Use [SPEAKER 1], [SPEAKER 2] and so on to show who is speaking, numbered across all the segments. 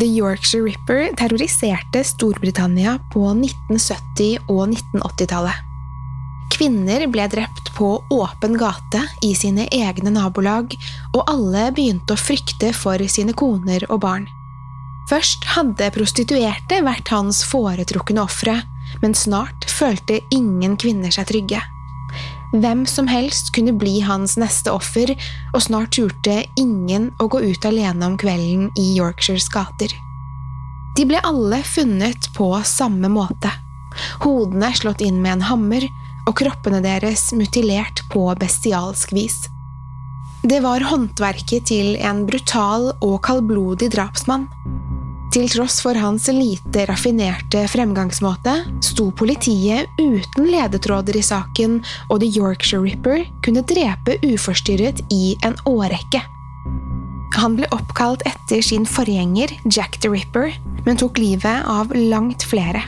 [SPEAKER 1] The Yorkshire Ripper terroriserte Storbritannia på 1970- og 1980-tallet. Kvinner ble drept på åpen gate i sine egne nabolag, og alle begynte å frykte for sine koner og barn. Først hadde prostituerte vært hans foretrukne ofre, men snart følte ingen kvinner seg trygge. Hvem som helst kunne bli hans neste offer, og snart turte ingen å gå ut alene om kvelden i Yorkshires gater. De ble alle funnet på samme måte. Hodene slått inn med en hammer, og kroppene deres mutilert på bestialsk vis. Det var håndverket til en brutal og kaldblodig drapsmann. Til tross for hans lite raffinerte fremgangsmåte sto politiet uten ledetråder i saken, og The Yorkshire Ripper kunne drepe uforstyrret i en årrekke. Han ble oppkalt etter sin forgjenger Jack the Ripper, men tok livet av langt flere.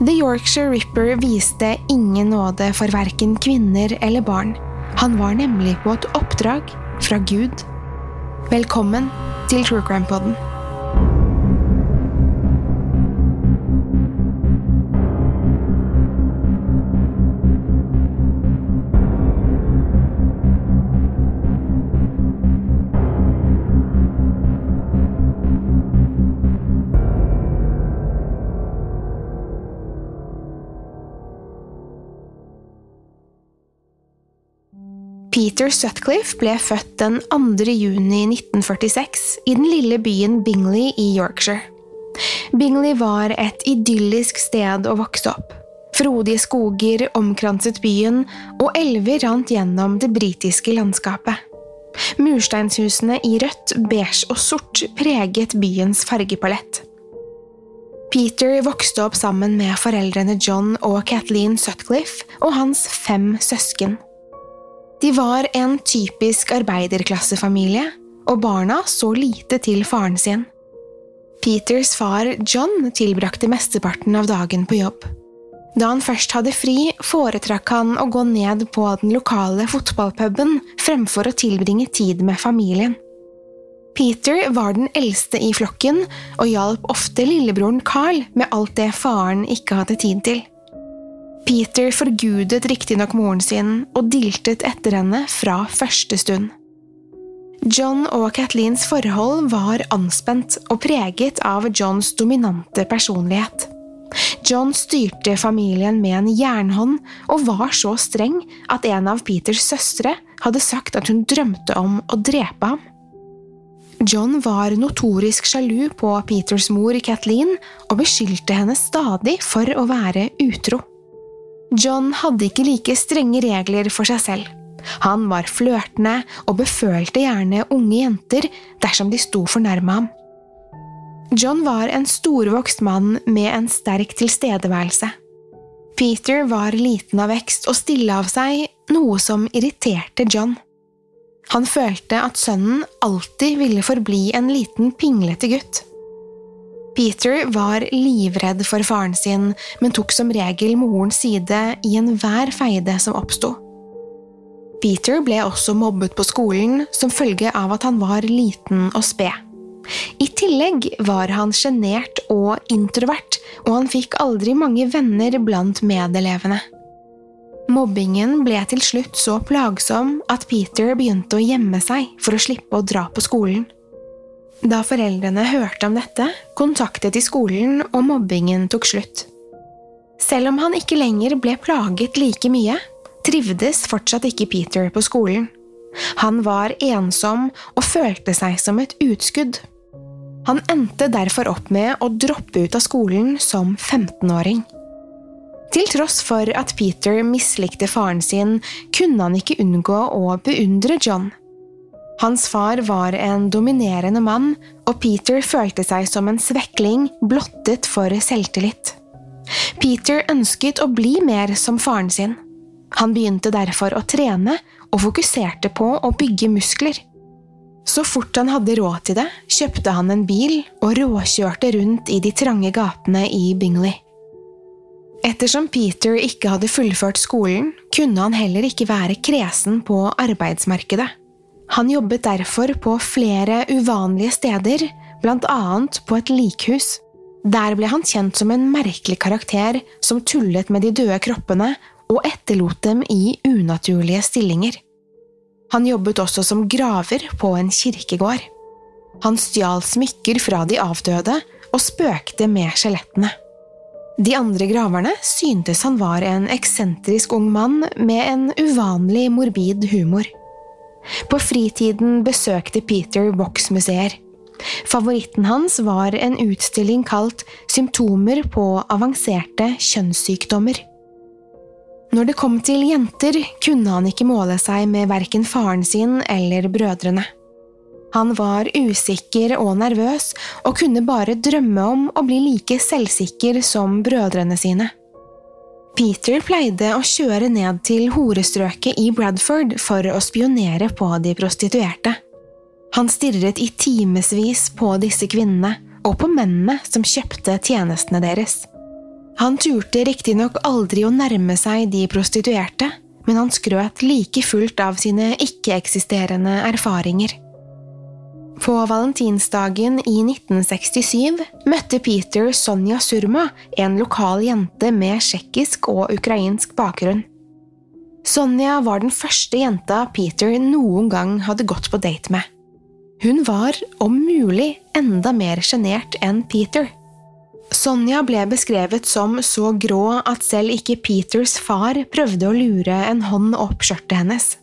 [SPEAKER 1] The Yorkshire Ripper viste ingen nåde for verken kvinner eller barn. Han var nemlig på et oppdrag fra Gud. Velkommen til True Crime Podden. Peter Sutcliffe ble født den 2. juni 1946 i den lille byen Bingley i Yorkshire. Bingley var et idyllisk sted å vokse opp. Frodige skoger omkranset byen, og elver rant gjennom det britiske landskapet. Mursteinshusene i rødt, beige og sort preget byens fargepalett. Peter vokste opp sammen med foreldrene John og Kathleen Sutcliffe og hans fem søsken. De var en typisk arbeiderklassefamilie, og barna så lite til faren sin. Peters far John tilbrakte mesteparten av dagen på jobb. Da han først hadde fri, foretrakk han å gå ned på den lokale fotballpuben fremfor å tilbringe tid med familien. Peter var den eldste i flokken og hjalp ofte lillebroren Carl med alt det faren ikke hadde tid til. Peter forgudet riktignok moren sin og diltet etter henne fra første stund. John og Kathleens forhold var anspent og preget av Johns dominante personlighet. John styrte familien med en jernhånd og var så streng at en av Peters søstre hadde sagt at hun drømte om å drepe ham. John var notorisk sjalu på Peters mor Kathleen og beskyldte henne stadig for å være utro. John hadde ikke like strenge regler for seg selv. Han var flørtende og befølte gjerne unge jenter dersom de sto for nærme ham. John var en storvokst mann med en sterk tilstedeværelse. Peter var liten av vekst og stille av seg, noe som irriterte John. Han følte at sønnen alltid ville forbli en liten pinglete gutt. Peter var livredd for faren sin, men tok som regel morens side i enhver feide som oppsto. Peter ble også mobbet på skolen som følge av at han var liten og sped. I tillegg var han sjenert og introvert, og han fikk aldri mange venner blant medelevene. Mobbingen ble til slutt så plagsom at Peter begynte å gjemme seg for å slippe å dra på skolen. Da foreldrene hørte om dette, kontaktet de skolen, og mobbingen tok slutt. Selv om han ikke lenger ble plaget like mye, trivdes fortsatt ikke Peter på skolen. Han var ensom og følte seg som et utskudd. Han endte derfor opp med å droppe ut av skolen som 15-åring. Til tross for at Peter mislikte faren sin, kunne han ikke unngå å beundre John. Hans far var en dominerende mann, og Peter følte seg som en svekling blottet for selvtillit. Peter ønsket å bli mer som faren sin. Han begynte derfor å trene og fokuserte på å bygge muskler. Så fort han hadde råd til det, kjøpte han en bil og råkjørte rundt i de trange gatene i Bingley. Ettersom Peter ikke hadde fullført skolen, kunne han heller ikke være kresen på arbeidsmarkedet. Han jobbet derfor på flere uvanlige steder, annet på et likhus. Der ble han kjent som en merkelig karakter som tullet med de døde kroppene og etterlot dem i unaturlige stillinger. Han jobbet også som graver på en kirkegård. Han stjal smykker fra de avdøde og spøkte med skjelettene. De andre graverne syntes han var en eksentrisk ung mann med en uvanlig morbid humor. På fritiden besøkte Peter voksmuseer. Favoritten hans var en utstilling kalt Symptomer på avanserte kjønnssykdommer. Når det kom til jenter, kunne han ikke måle seg med verken faren sin eller brødrene. Han var usikker og nervøs, og kunne bare drømme om å bli like selvsikker som brødrene sine. Peter pleide å kjøre ned til horestrøket i Bradford for å spionere på de prostituerte. Han stirret i timevis på disse kvinnene og på mennene som kjøpte tjenestene deres. Han turte riktignok aldri å nærme seg de prostituerte, men han skrøt like fullt av sine ikke-eksisterende erfaringer. På valentinsdagen i 1967 møtte Peter Sonja Surma, en lokal jente med tsjekkisk og ukrainsk bakgrunn. Sonja var den første jenta Peter noen gang hadde gått på date med. Hun var, om mulig, enda mer sjenert enn Peter. Sonja ble beskrevet som så grå at selv ikke Peters far prøvde å lure en hånd opp skjørtet hennes.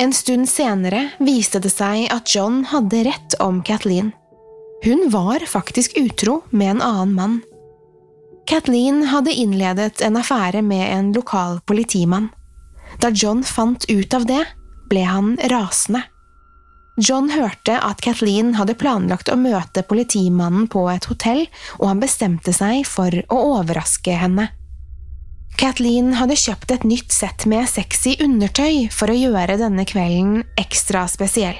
[SPEAKER 1] En stund senere viste det seg at John hadde rett om Kathleen. Hun var faktisk utro med en annen mann. Kathleen hadde innledet en affære med en lokal politimann. Da John fant ut av det, ble han rasende. John hørte at Kathleen hadde planlagt å møte politimannen på et hotell, og han bestemte seg for å overraske henne. Kathleen hadde kjøpt et nytt sett med sexy undertøy for å gjøre denne kvelden ekstra spesiell.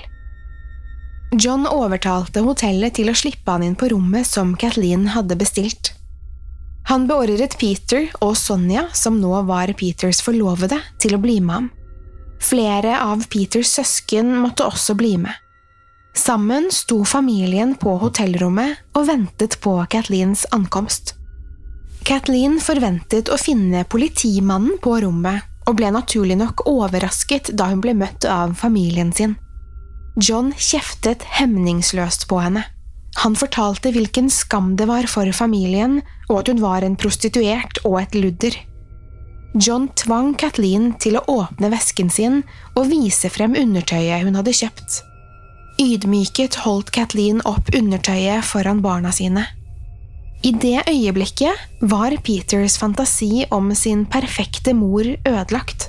[SPEAKER 1] John overtalte hotellet til å slippe han inn på rommet som Kathleen hadde bestilt. Han beordret Peter og Sonja, som nå var Peters forlovede, til å bli med ham. Flere av Peters søsken måtte også bli med. Sammen sto familien på hotellrommet og ventet på Kathleens ankomst. Kathleen forventet å finne politimannen på rommet, og ble naturlig nok overrasket da hun ble møtt av familien sin. John kjeftet hemningsløst på henne. Han fortalte hvilken skam det var for familien, og at hun var en prostituert og et ludder. John tvang Kathleen til å åpne vesken sin og vise frem undertøyet hun hadde kjøpt. Ydmyket holdt Kathleen opp undertøyet foran barna sine. I det øyeblikket var Peters fantasi om sin perfekte mor ødelagt.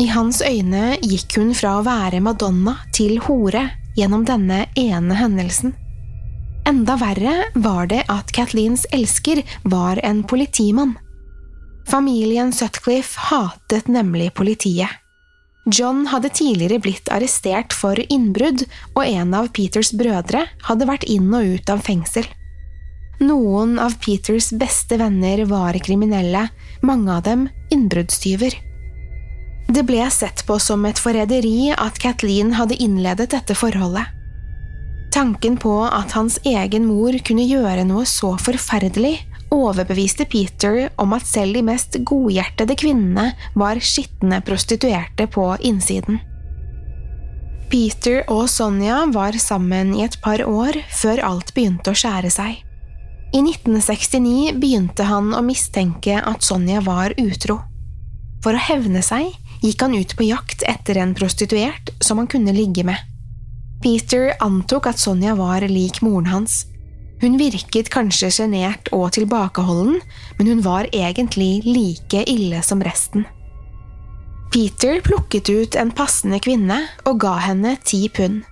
[SPEAKER 1] I hans øyne gikk hun fra å være Madonna til hore gjennom denne ene hendelsen. Enda verre var det at Kathleens elsker var en politimann. Familien Sutcliffe hatet nemlig politiet. John hadde tidligere blitt arrestert for innbrudd, og en av Peters brødre hadde vært inn og ut av fengsel. Noen av Peters beste venner var kriminelle, mange av dem innbruddstyver. Det ble sett på som et forræderi at Kathleen hadde innledet dette forholdet. Tanken på at hans egen mor kunne gjøre noe så forferdelig, overbeviste Peter om at selv de mest godhjertede kvinnene var skitne prostituerte på innsiden. Peter og Sonja var sammen i et par år før alt begynte å skjære seg. I 1969 begynte han å mistenke at Sonja var utro. For å hevne seg gikk han ut på jakt etter en prostituert som han kunne ligge med. Peter antok at Sonja var lik moren hans. Hun virket kanskje sjenert og tilbakeholden, men hun var egentlig like ille som resten. Peter plukket ut en passende kvinne og ga henne ti pund.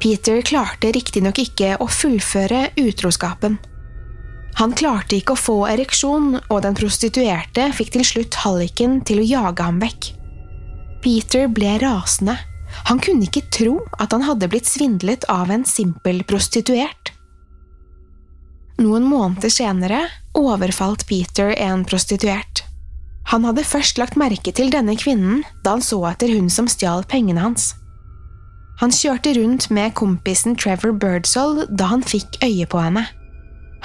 [SPEAKER 1] Peter klarte riktignok ikke å fullføre utroskapen. Han klarte ikke å få ereksjon, og den prostituerte fikk til slutt halliken til å jage ham vekk. Peter ble rasende. Han kunne ikke tro at han hadde blitt svindlet av en simpel prostituert. Noen måneder senere overfalt Peter en prostituert. Han hadde først lagt merke til denne kvinnen da han så etter hun som stjal pengene hans. Han kjørte rundt med kompisen Trevor Birdsall da han fikk øye på henne.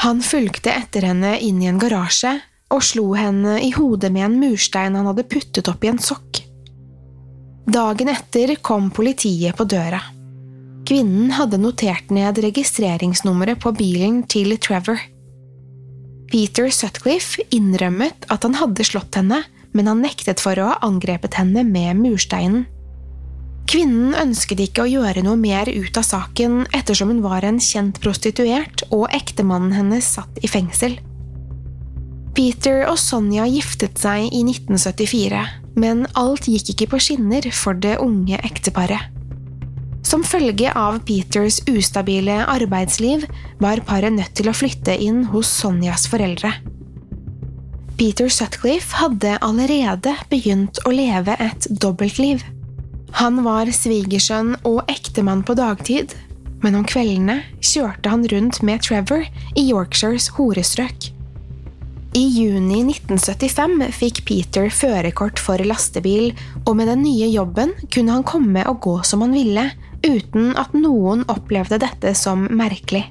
[SPEAKER 1] Han fulgte etter henne inn i en garasje og slo henne i hodet med en murstein han hadde puttet opp i en sokk. Dagen etter kom politiet på døra. Kvinnen hadde notert ned registreringsnummeret på bilen til Trevor. Peter Sutcliffe innrømmet at han hadde slått henne, men han nektet for å ha angrepet henne med mursteinen. Kvinnen ønsket ikke å gjøre noe mer ut av saken ettersom hun var en kjent prostituert og ektemannen hennes satt i fengsel. Peter og Sonja giftet seg i 1974, men alt gikk ikke på skinner for det unge ekteparet. Som følge av Peters ustabile arbeidsliv var paret nødt til å flytte inn hos Sonjas foreldre. Peter Sutcliffe hadde allerede begynt å leve et dobbeltliv. Han var svigersønn og ektemann på dagtid, men om kveldene kjørte han rundt med Trevor i Yorkshires horestrøk. I juni 1975 fikk Peter førerkort for lastebil, og med den nye jobben kunne han komme og gå som han ville, uten at noen opplevde dette som merkelig.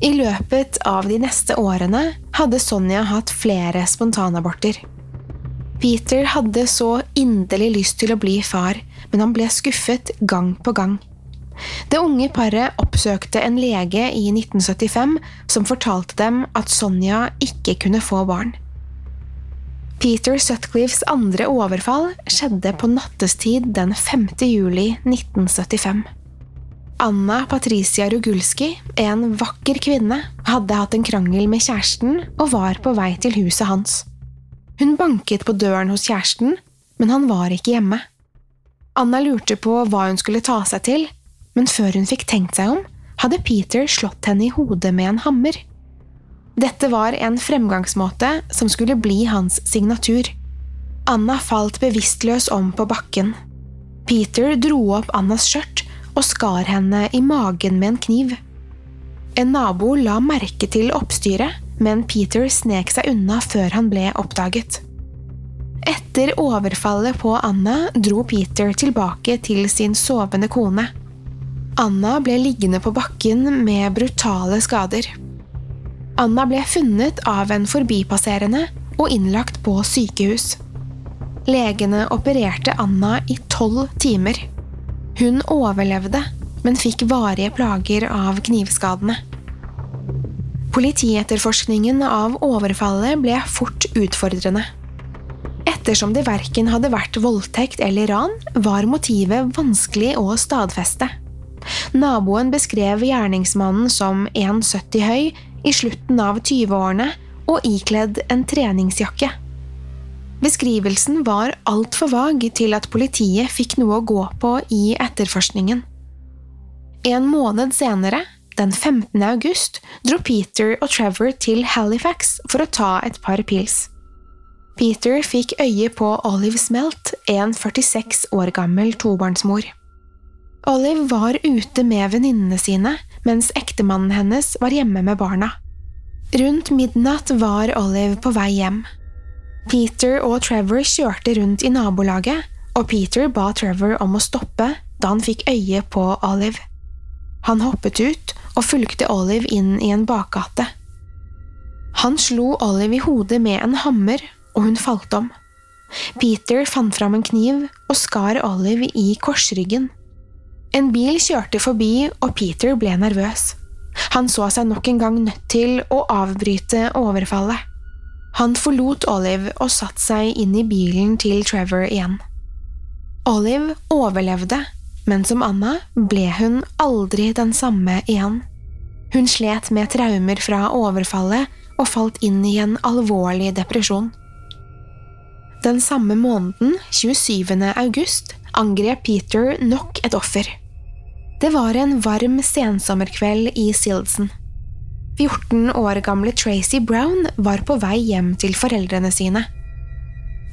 [SPEAKER 1] I løpet av de neste årene hadde Sonja hatt flere spontanaborter. Peter hadde så inderlig lyst til å bli far, men han ble skuffet gang på gang. Det unge paret oppsøkte en lege i 1975 som fortalte dem at Sonja ikke kunne få barn. Peter Sutcliffes andre overfall skjedde på nattestid den 5. juli 1975. Anna Patricia Rugulski, en vakker kvinne, hadde hatt en krangel med kjæresten og var på vei til huset hans. Hun banket på døren hos kjæresten, men han var ikke hjemme. Anna lurte på hva hun skulle ta seg til, men før hun fikk tenkt seg om, hadde Peter slått henne i hodet med en hammer. Dette var en fremgangsmåte som skulle bli hans signatur. Anna falt bevisstløs om på bakken. Peter dro opp Annas skjørt og skar henne i magen med en kniv. En nabo la merke til oppstyret, men Peter snek seg unna før han ble oppdaget. Etter overfallet på Anna dro Peter tilbake til sin sovende kone. Anna ble liggende på bakken med brutale skader. Anna ble funnet av en forbipasserende og innlagt på sykehus. Legene opererte Anna i tolv timer. Hun overlevde, men fikk varige plager av knivskadene. Politietterforskningen av overfallet ble fort utfordrende. Ettersom det verken hadde vært voldtekt eller ran, var motivet vanskelig å stadfeste. Naboen beskrev gjerningsmannen som 1,70 høy, i slutten av 20-årene og ikledd en treningsjakke. Beskrivelsen var altfor vag til at politiet fikk noe å gå på i etterforskningen. En måned senere, den 15. august, dro Peter og Trevor til Halifax for å ta et par pils. Peter fikk øye på Olive Smelt, en 46 år gammel tobarnsmor. Olive var ute med venninnene sine, mens ektemannen hennes var hjemme med barna. Rundt midnatt var Olive på vei hjem. Peter og Trevor kjørte rundt i nabolaget, og Peter ba Trevor om å stoppe da han fikk øye på Olive. Han hoppet ut og fulgte Olive inn i en bakgate. Han slo Olive i hodet med en hammer, og hun falt om. Peter fant fram en kniv og skar Olive i korsryggen. En bil kjørte forbi, og Peter ble nervøs. Han så seg nok en gang nødt til å avbryte overfallet. Han forlot Olive og satte seg inn i bilen til Trevor igjen. Olive overlevde, men som Anna ble hun aldri den samme igjen. Hun slet med traumer fra overfallet og falt inn i en alvorlig depresjon. Den samme måneden, 27. august, angrep Peter nok et offer. Det var en varm sensommerkveld i Sildsen. 14 år gamle Tracy Brown var på vei hjem til foreldrene sine.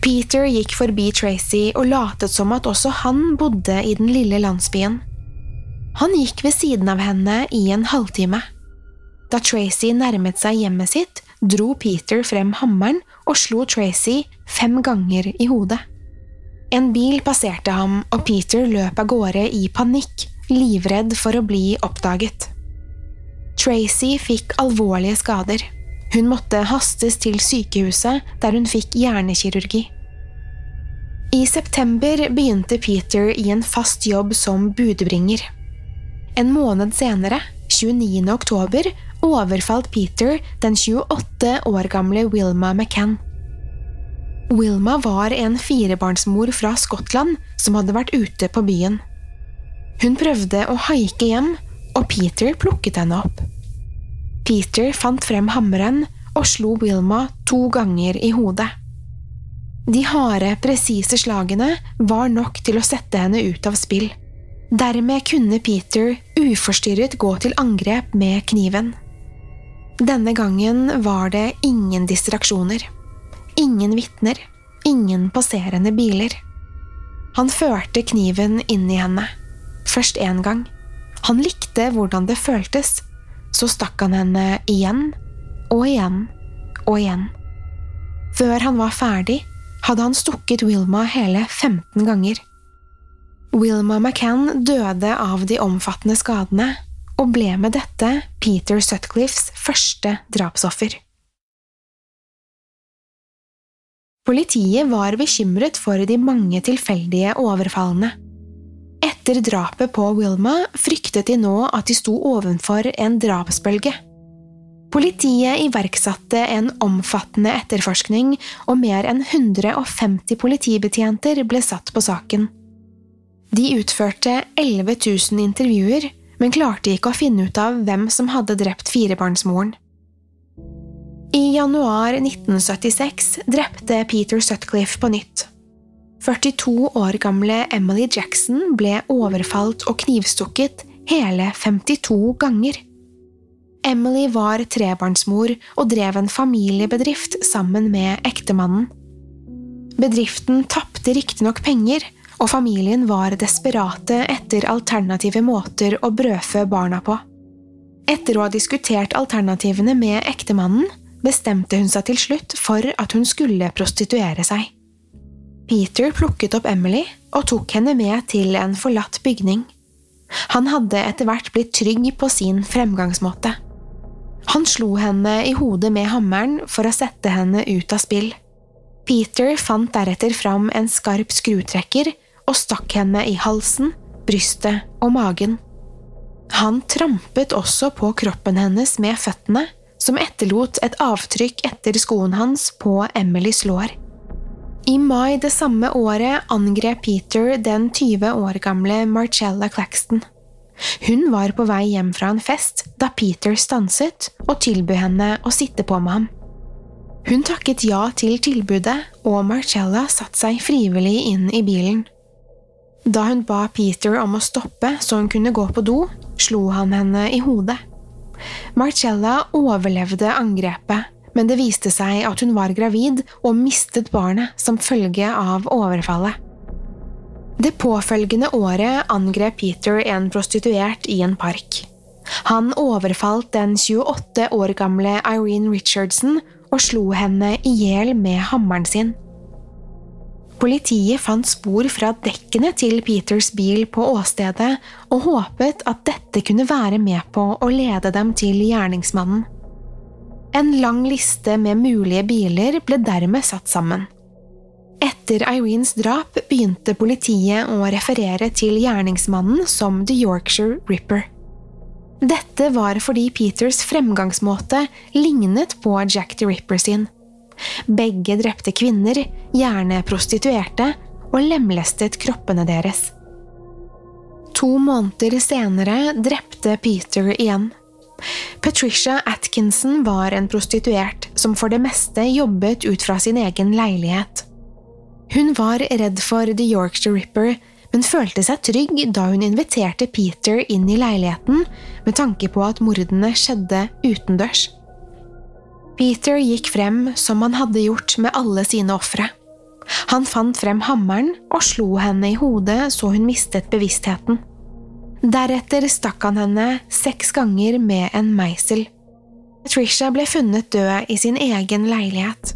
[SPEAKER 1] Peter gikk forbi Tracy og latet som at også han bodde i den lille landsbyen. Han gikk ved siden av henne i en halvtime. Da Tracy nærmet seg hjemmet sitt, dro Peter frem hammeren og slo Tracy fem ganger i hodet. En bil passerte ham, og Peter løp av gårde i panikk, livredd for å bli oppdaget. Tracy fikk alvorlige skader. Hun måtte hastes til sykehuset, der hun fikk hjernekirurgi. I september begynte Peter i en fast jobb som budbringer. En måned senere, 29. oktober, overfalt Peter den 28 år gamle Wilma McCann. Wilma var en firebarnsmor fra Skottland som hadde vært ute på byen. Hun prøvde å haike hjem, og Peter plukket henne opp. Peter fant frem hammeren og slo Wilma to ganger i hodet. De harde, presise slagene var nok til å sette henne ut av spill. Dermed kunne Peter uforstyrret gå til angrep med kniven. Denne gangen var det ingen distraksjoner. Ingen vitner. Ingen passerende biler. Han førte kniven inn i henne. Først én gang. Han likte hvordan det føltes. Så stakk han henne igjen og igjen og igjen. Før han var ferdig, hadde han stukket Wilma hele 15 ganger. Wilma McCann døde av de omfattende skadene, og ble med dette Peter Sutcliffes første drapsoffer. Politiet var bekymret for de mange tilfeldige overfallene. Etter drapet på Wilma fryktet de nå at de sto ovenfor en drapsbølge. Politiet iverksatte en omfattende etterforskning, og mer enn 150 politibetjenter ble satt på saken. De utførte 11 000 intervjuer men klarte ikke å finne ut av hvem som hadde drept firebarnsmoren. I januar 1976 drepte Peter Sutcliffe på nytt. 42 år gamle Emily Jackson ble overfalt og knivstukket hele 52 ganger. Emily var trebarnsmor og drev en familiebedrift sammen med ektemannen. Bedriften tapte riktignok penger, og familien var desperate etter alternative måter å brødfø barna på. Etter å ha diskutert alternativene med ektemannen, bestemte hun seg til slutt for at hun skulle prostituere seg. Peter plukket opp Emily og tok henne med til en forlatt bygning. Han hadde etter hvert blitt trygg på sin fremgangsmåte. Han slo henne i hodet med hammeren for å sette henne ut av spill. Peter fant deretter fram en skarp skrutrekker og stakk henne i halsen, brystet og magen. Han trampet også på kroppen hennes med føttene, som etterlot et avtrykk etter skoen hans på Emilys lår. I mai det samme året angrep Peter den 20 år gamle Marcella Claxton. Hun var på vei hjem fra en fest da Peter stanset og tilbød henne å sitte på med ham. Hun takket ja til tilbudet, og Marcella satte seg frivillig inn i bilen. Da hun ba Peter om å stoppe så hun kunne gå på do, slo han henne i hodet. Marcella overlevde angrepet, men det viste seg at hun var gravid og mistet barnet som følge av overfallet. Det påfølgende året angrep Peter en prostituert i en park. Han overfalt den 28 år gamle Irene Richardson og slo henne i hjel med hammeren sin. Politiet fant spor fra dekkene til Peters bil på åstedet og håpet at dette kunne være med på å lede dem til gjerningsmannen. En lang liste med mulige biler ble dermed satt sammen. Etter Irenes drap begynte politiet å referere til gjerningsmannen som The Yorkshire Ripper. Dette var fordi Peters fremgangsmåte lignet på Jack the Ripper sin. Begge drepte kvinner, gjerne prostituerte, og lemlestet kroppene deres. To måneder senere drepte Peter igjen. Patricia Atkinson var en prostituert som for det meste jobbet ut fra sin egen leilighet. Hun var redd for The Yorkshire Ripper, men følte seg trygg da hun inviterte Peter inn i leiligheten med tanke på at mordene skjedde utendørs. Peter gikk frem som han hadde gjort med alle sine ofre. Han fant frem hammeren og slo henne i hodet så hun mistet bevisstheten. Deretter stakk han henne seks ganger med en meisel. Patricia ble funnet død i sin egen leilighet.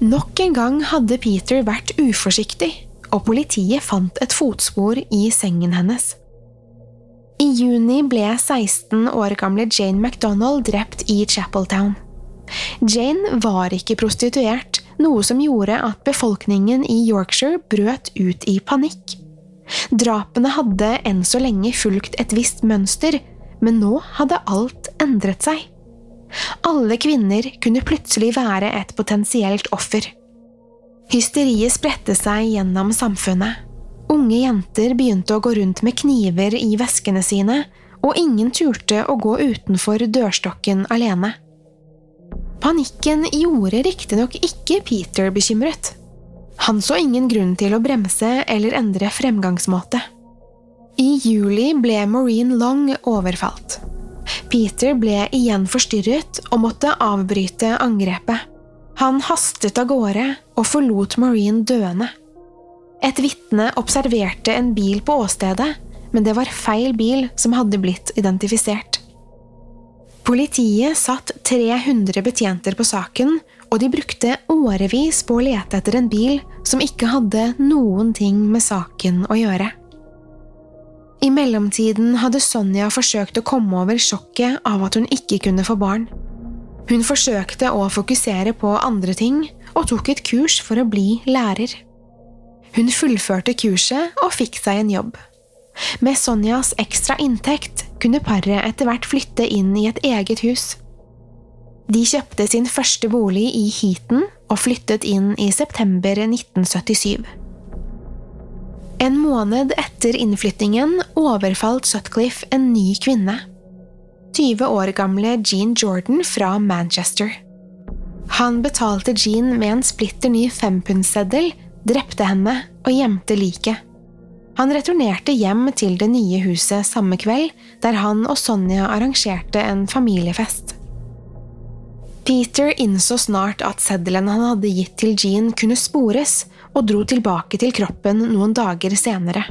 [SPEAKER 1] Nok en gang hadde Peter vært uforsiktig, og politiet fant et fotspor i sengen hennes. I juni ble 16 år gamle Jane MacDonald drept i Chapeltown. Jane var ikke prostituert, noe som gjorde at befolkningen i Yorkshire brøt ut i panikk. Drapene hadde enn så lenge fulgt et visst mønster, men nå hadde alt endret seg. Alle kvinner kunne plutselig være et potensielt offer. Hysteriet spredte seg gjennom samfunnet. Unge jenter begynte å gå rundt med kniver i veskene sine, og ingen turte å gå utenfor dørstokken alene. Panikken gjorde riktignok ikke Peter bekymret. Han så ingen grunn til å bremse eller endre fremgangsmåte. I juli ble Maureen Long overfalt. Peter ble igjen forstyrret og måtte avbryte angrepet. Han hastet av gårde og forlot Maureen døende. Et vitne observerte en bil på åstedet, men det var feil bil som hadde blitt identifisert. Politiet satt 300 betjenter på saken, og de brukte årevis på å lete etter en bil som ikke hadde noen ting med saken å gjøre. I mellomtiden hadde Sonja forsøkt å komme over sjokket av at hun ikke kunne få barn. Hun forsøkte å fokusere på andre ting, og tok et kurs for å bli lærer. Hun fullførte kurset og fikk seg en jobb. Med Sonjas ekstra inntekt kunne paret etter hvert flytte inn i et eget hus. De kjøpte sin første bolig i Heaton og flyttet inn i september 1977. En måned etter innflyttingen overfalt Sutcliffe en ny kvinne. 20 år gamle Jean Jordan fra Manchester. Han betalte Jean med en splitter ny fempundseddel, drepte henne og gjemte liket. Han returnerte hjem til det nye huset samme kveld, der han og Sonja arrangerte en familiefest. Peter innså snart at seddelen han hadde gitt til Jean kunne spores, og dro tilbake til kroppen noen dager senere.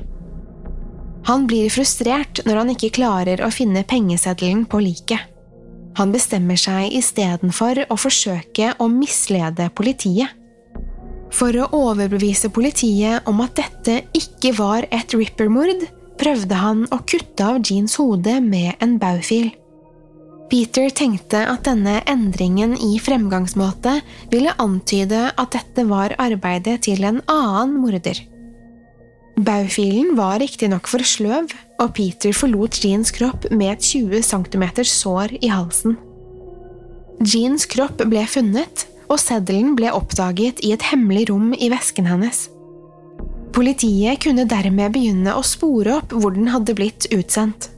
[SPEAKER 1] Han blir frustrert når han ikke klarer å finne pengeseddelen på liket. Han bestemmer seg istedenfor å forsøke å mislede politiet. For å overbevise politiet om at dette ikke var et Ripper-mord, prøvde han å kutte av Jeans hode med en baufil. Peter tenkte at denne endringen i fremgangsmåte ville antyde at dette var arbeidet til en annen morder. Baufilen var riktignok for sløv, og Peter forlot Jeans kropp med et 20 cm sår i halsen. Jeans kropp ble funnet, og seddelen ble oppdaget i et hemmelig rom i vesken hennes. Politiet kunne dermed begynne å spore opp hvor den hadde blitt utsendt.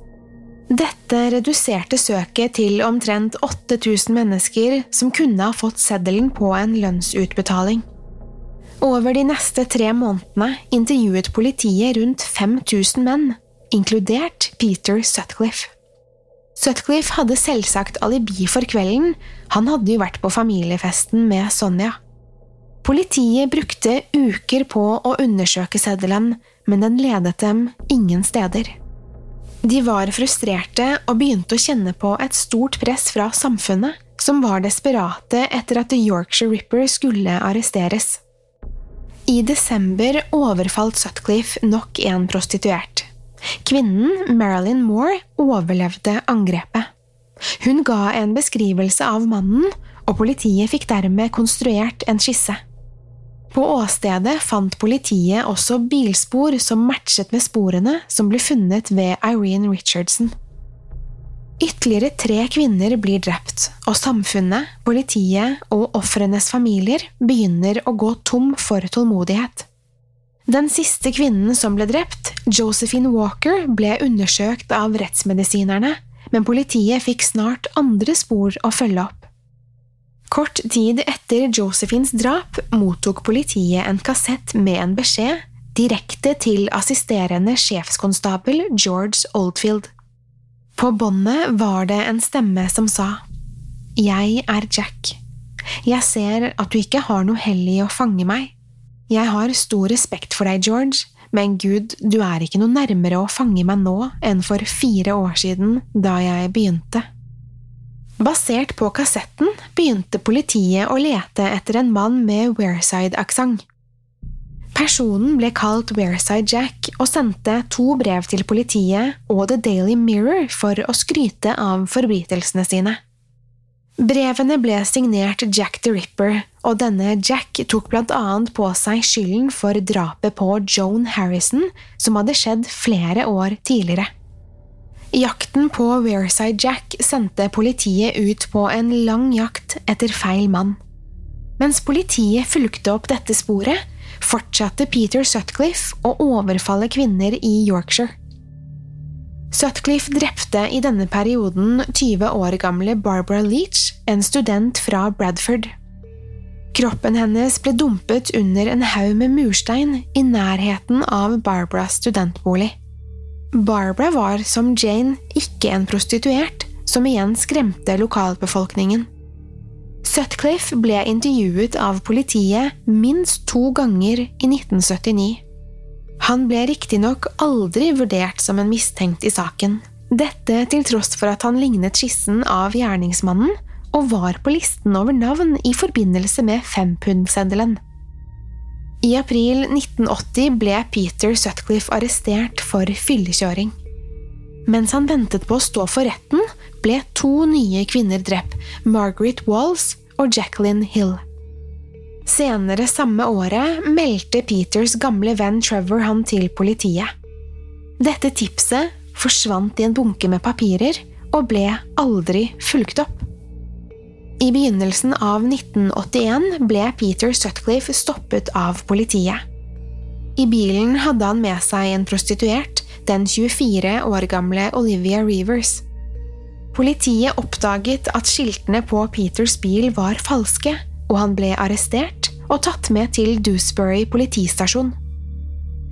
[SPEAKER 1] Dette reduserte søket til omtrent 8000 mennesker som kunne ha fått seddelen på en lønnsutbetaling. Over de neste tre månedene intervjuet politiet rundt 5000 menn, inkludert Peter Sutcliffe. Sutcliffe hadde selvsagt alibi for kvelden, han hadde jo vært på familiefesten med Sonja. Politiet brukte uker på å undersøke seddelen, men den ledet dem ingen steder. De var frustrerte og begynte å kjenne på et stort press fra samfunnet, som var desperate etter at The Yorkshire Ripper skulle arresteres. I desember overfalt Sutcliffe nok en prostituert. Kvinnen, Marilyn Moore, overlevde angrepet. Hun ga en beskrivelse av mannen, og politiet fikk dermed konstruert en skisse. På åstedet fant politiet også bilspor som matchet med sporene som ble funnet ved Irene Richardson. Ytterligere tre kvinner blir drept, og samfunnet, politiet og ofrenes familier begynner å gå tom for tålmodighet. Den siste kvinnen som ble drept, Josephine Walker, ble undersøkt av rettsmedisinerne, men politiet fikk snart andre spor å følge opp. Kort tid etter Josephines drap mottok politiet en kassett med en beskjed direkte til assisterende sjefskonstabel George Oldfield. På båndet var det en stemme som sa, Jeg er Jack. Jeg ser at du ikke har noe hell i å fange meg. Jeg har stor respekt for deg, George, men gud, du er ikke noe nærmere å fange meg nå enn for fire år siden, da jeg begynte. Basert på kassetten begynte politiet å lete etter en mann med Wearside-aksent. Personen ble kalt Wearside Jack og sendte to brev til politiet og The Daily Mirror for å skryte av forbrytelsene sine. Brevene ble signert Jack the Ripper, og denne Jack tok blant annet på seg skylden for drapet på Joan Harrison, som hadde skjedd flere år tidligere. Jakten på Wearside Jack sendte politiet ut på en lang jakt etter feil mann. Mens politiet fulgte opp dette sporet, fortsatte Peter Sutcliffe å overfalle kvinner i Yorkshire. Sutcliffe drepte i denne perioden 20 år gamle Barbara Leach, en student fra Bradford. Kroppen hennes ble dumpet under en haug med murstein i nærheten av Barbaras studentbolig. Barbara var, som Jane, ikke en prostituert, som igjen skremte lokalbefolkningen. Sutcliffe ble intervjuet av politiet minst to ganger i 1979. Han ble riktignok aldri vurdert som en mistenkt i saken, dette til tross for at han lignet skissen av gjerningsmannen og var på listen over navn i forbindelse med fempundseddelen. I april 1980 ble Peter Sutcliffe arrestert for fyllekjøring. Mens han ventet på å stå for retten, ble to nye kvinner drept, Margaret Walls og Jacqueline Hill. Senere samme året meldte Peters gamle venn Trevor han til politiet. Dette tipset forsvant i en bunke med papirer og ble aldri fulgt opp. I begynnelsen av 1981 ble Peter Sutcliffe stoppet av politiet. I bilen hadde han med seg en prostituert, den 24 år gamle Olivia Reavers. Politiet oppdaget at skiltene på Peters bil var falske, og han ble arrestert og tatt med til Dewsbury politistasjon.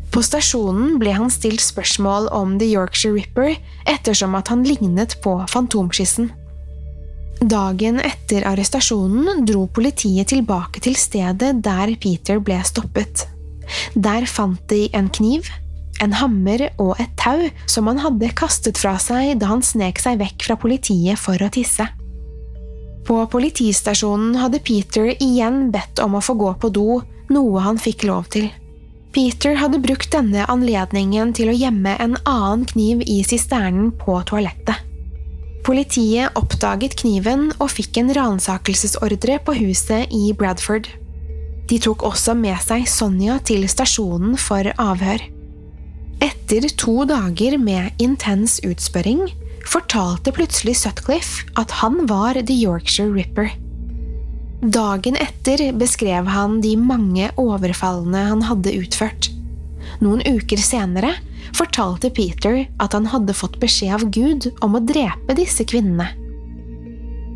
[SPEAKER 1] På stasjonen ble han stilt spørsmål om The Yorkshire Ripper ettersom at han lignet på fantomskissen. Dagen etter arrestasjonen dro politiet tilbake til stedet der Peter ble stoppet. Der fant de en kniv, en hammer og et tau som han hadde kastet fra seg da han snek seg vekk fra politiet for å tisse. På politistasjonen hadde Peter igjen bedt om å få gå på do, noe han fikk lov til. Peter hadde brukt denne anledningen til å gjemme en annen kniv i sisternen på toalettet. Politiet oppdaget kniven og fikk en ransakelsesordre på huset i Bradford. De tok også med seg Sonja til stasjonen for avhør. Etter to dager med intens utspørring fortalte plutselig Sutcliffe at han var The Yorkshire Ripper. Dagen etter beskrev han de mange overfallene han hadde utført. Noen uker senere fortalte Peter at han hadde fått beskjed av Gud om å drepe disse kvinnene.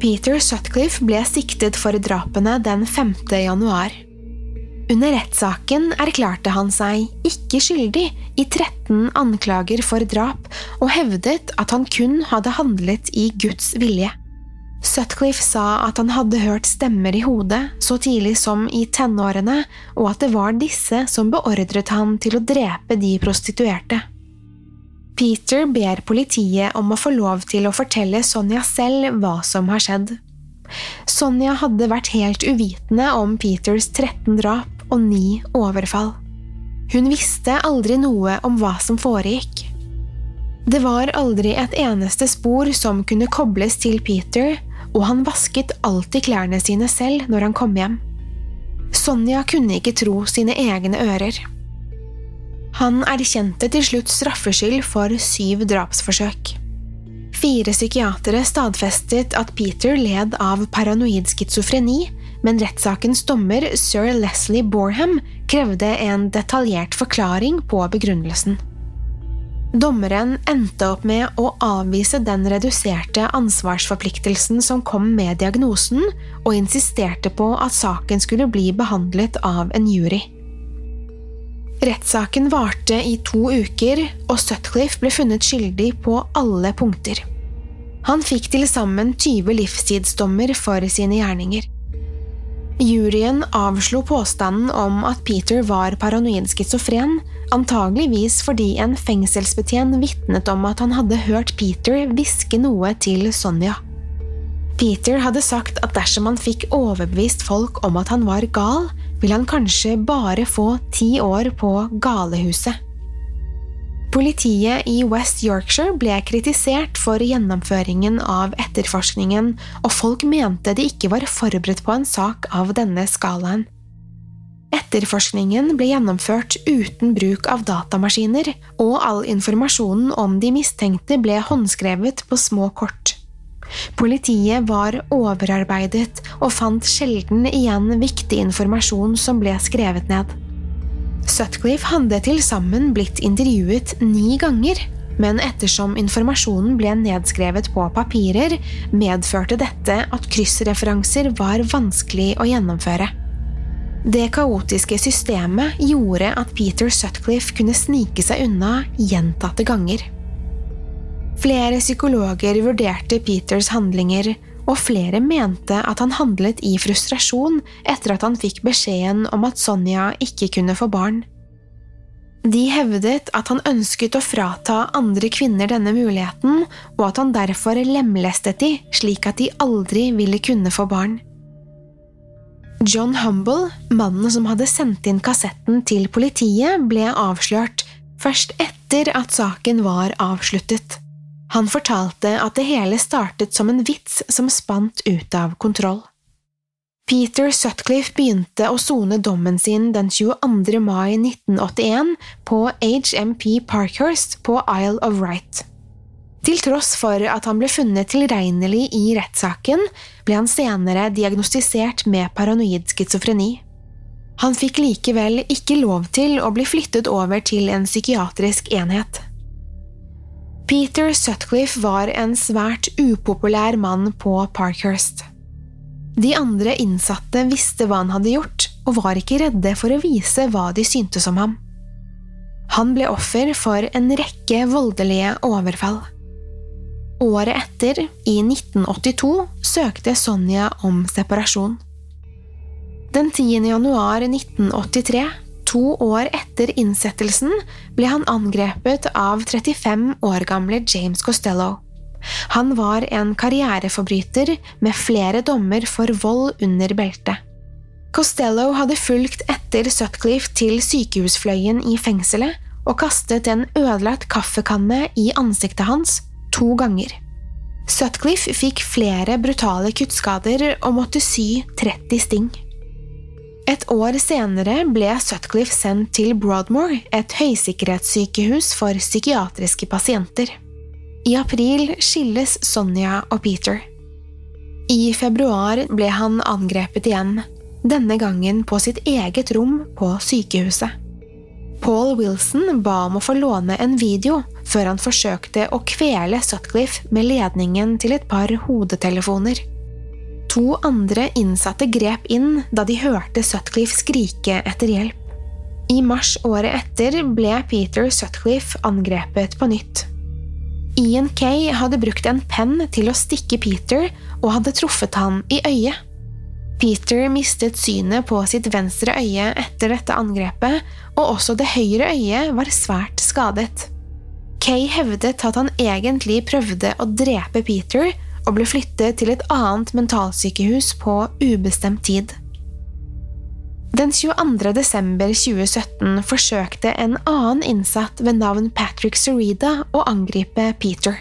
[SPEAKER 1] Peter Sutcliffe ble siktet for drapene den 5. januar. Under rettssaken erklærte han seg ikke skyldig i 13 anklager for drap og hevdet at han kun hadde handlet i Guds vilje. Sutcliffe sa at han hadde hørt stemmer i hodet så tidlig som i tenårene, og at det var disse som beordret han til å drepe de prostituerte. Peter ber politiet om å få lov til å fortelle Sonja selv hva som har skjedd. Sonja hadde vært helt uvitende om Peters 13 drap og 9 overfall. Hun visste aldri noe om hva som foregikk. Det var aldri et eneste spor som kunne kobles til Peter, og han vasket alltid klærne sine selv når han kom hjem. Sonja kunne ikke tro sine egne ører. Han erkjente til slutt straffskyld for syv drapsforsøk. Fire psykiatere stadfestet at Peter led av paranoid schizofreni, men rettssakens dommer sir Leslie Borham krevde en detaljert forklaring på begrunnelsen. Dommeren endte opp med å avvise den reduserte ansvarsforpliktelsen som kom med diagnosen, og insisterte på at saken skulle bli behandlet av en jury. Rettssaken varte i to uker, og Sutcliffe ble funnet skyldig på alle punkter. Han fikk til sammen 20 livstidsdommer for sine gjerninger. Juryen avslo påstanden om at Peter var paranoid schizofren, antageligvis fordi en fengselsbetjent vitnet om at han hadde hørt Peter hviske noe til Sonja. Peter hadde sagt at dersom han fikk overbevist folk om at han var gal, ville han kanskje bare få ti år på galehuset. Politiet i West Yorkshire ble kritisert for gjennomføringen av etterforskningen, og folk mente de ikke var forberedt på en sak av denne skalaen. Etterforskningen ble gjennomført uten bruk av datamaskiner, og all informasjonen om de mistenkte ble håndskrevet på små kort. Politiet var overarbeidet og fant sjelden igjen viktig informasjon som ble skrevet ned. Sutcliffe hadde til sammen blitt intervjuet ni ganger, men ettersom informasjonen ble nedskrevet på papirer, medførte dette at kryssreferanser var vanskelig å gjennomføre. Det kaotiske systemet gjorde at Peter Sutcliffe kunne snike seg unna gjentatte ganger. Flere psykologer vurderte Peters handlinger, og flere mente at han handlet i frustrasjon etter at han fikk beskjeden om at Sonja ikke kunne få barn. De hevdet at han ønsket å frata andre kvinner denne muligheten, og at han derfor lemlestet de slik at de aldri ville kunne få barn. John Humble, mannen som hadde sendt inn kassetten til politiet, ble avslørt først etter at saken var avsluttet. Han fortalte at det hele startet som en vits som spant ut av kontroll. Peter Sutcliffe begynte å sone dommen sin den 22. mai 1981 på HMP Parkhurst på Isle of Wight. Til tross for at han ble funnet tilregnelig i rettssaken, ble han senere diagnostisert med paranoid schizofreni. Han fikk likevel ikke lov til å bli flyttet over til en psykiatrisk enhet. Peter Sutcliffe var en svært upopulær mann på Parkhurst. De andre innsatte visste hva han hadde gjort, og var ikke redde for å vise hva de syntes om ham. Han ble offer for en rekke voldelige overfall. Året etter, i 1982, søkte Sonja om separasjon. Den 10. januar 1983 To år etter innsettelsen ble han angrepet av 35 år gamle James Costello. Han var en karriereforbryter med flere dommer for vold under beltet. Costello hadde fulgt etter Sutcliffe til sykehusfløyen i fengselet og kastet en ødelagt kaffekanne i ansiktet hans to ganger. Sutcliffe fikk flere brutale kuttskader og måtte sy 30 sting. Et år senere ble Sutcliffe sendt til Broadmoor, et høysikkerhetssykehus for psykiatriske pasienter. I april skilles Sonja og Peter. I februar ble han angrepet igjen, denne gangen på sitt eget rom på sykehuset. Paul Wilson ba om å få låne en video før han forsøkte å kvele Sutcliffe med ledningen til et par hodetelefoner. To andre innsatte grep inn da de hørte Sutcliffe skrike etter hjelp. I mars året etter ble Peter Sutcliffe angrepet på nytt. Ian Kay hadde brukt en penn til å stikke Peter og hadde truffet han i øyet. Peter mistet synet på sitt venstre øye etter dette angrepet, og også det høyre øyet var svært skadet. Kay hevdet at han egentlig prøvde å drepe Peter og ble flyttet til et annet mentalsykehus på ubestemt tid. Den 22. desember 2017 forsøkte en annen innsatt ved navn Patrick Serida å angripe Peter.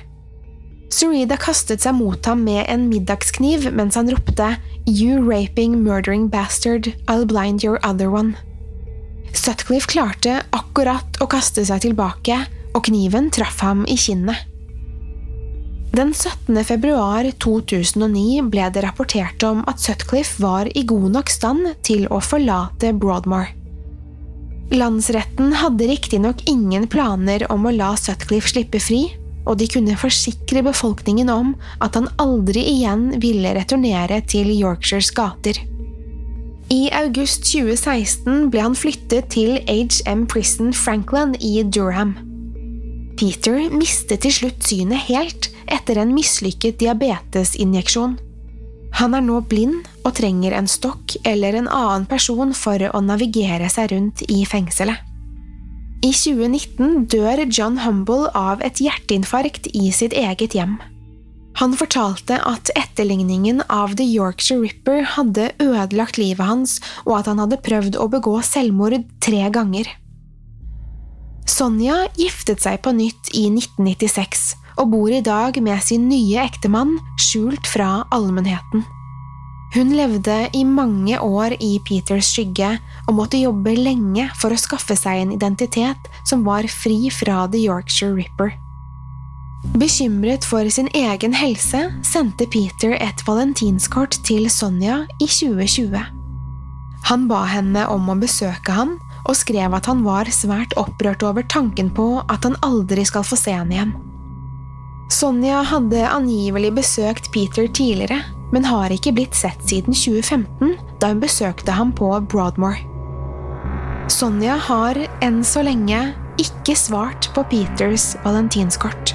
[SPEAKER 1] Serida kastet seg mot ham med en middagskniv mens han ropte You raping, murdering bastard, I'll blind your other one. Sutcliffe klarte akkurat å kaste seg tilbake, og kniven traff ham i kinnet. Den 17. februar 2009 ble det rapportert om at Sutcliffe var i god nok stand til å forlate Broadmoor. Landsretten hadde riktignok ingen planer om å la Sutcliffe slippe fri, og de kunne forsikre befolkningen om at han aldri igjen ville returnere til Yorkshires gater. I august 2016 ble han flyttet til HM Prison Franklin i Durham. Peter mistet til slutt synet helt etter en mislykket diabetesinjeksjon. Han er nå blind og trenger en stokk eller en annen person for å navigere seg rundt i fengselet. I 2019 dør John Humble av et hjerteinfarkt i sitt eget hjem. Han fortalte at etterligningen av The Yorkshire Ripper hadde ødelagt livet hans, og at han hadde prøvd å begå selvmord tre ganger. Sonja giftet seg på nytt i 1996 og bor i dag med sin nye ektemann skjult fra allmennheten. Hun levde i mange år i Peters skygge og måtte jobbe lenge for å skaffe seg en identitet som var fri fra The Yorkshire Ripper. Bekymret for sin egen helse sendte Peter et valentinskort til Sonja i 2020. Han ba henne om å besøke ham og skrev at han var svært opprørt over tanken på at han aldri skal få se henne igjen. Sonja hadde angivelig besøkt Peter tidligere, men har ikke blitt sett siden 2015, da hun besøkte ham på Broadmoor. Sonja har enn så lenge ikke svart på Peters valentinskort.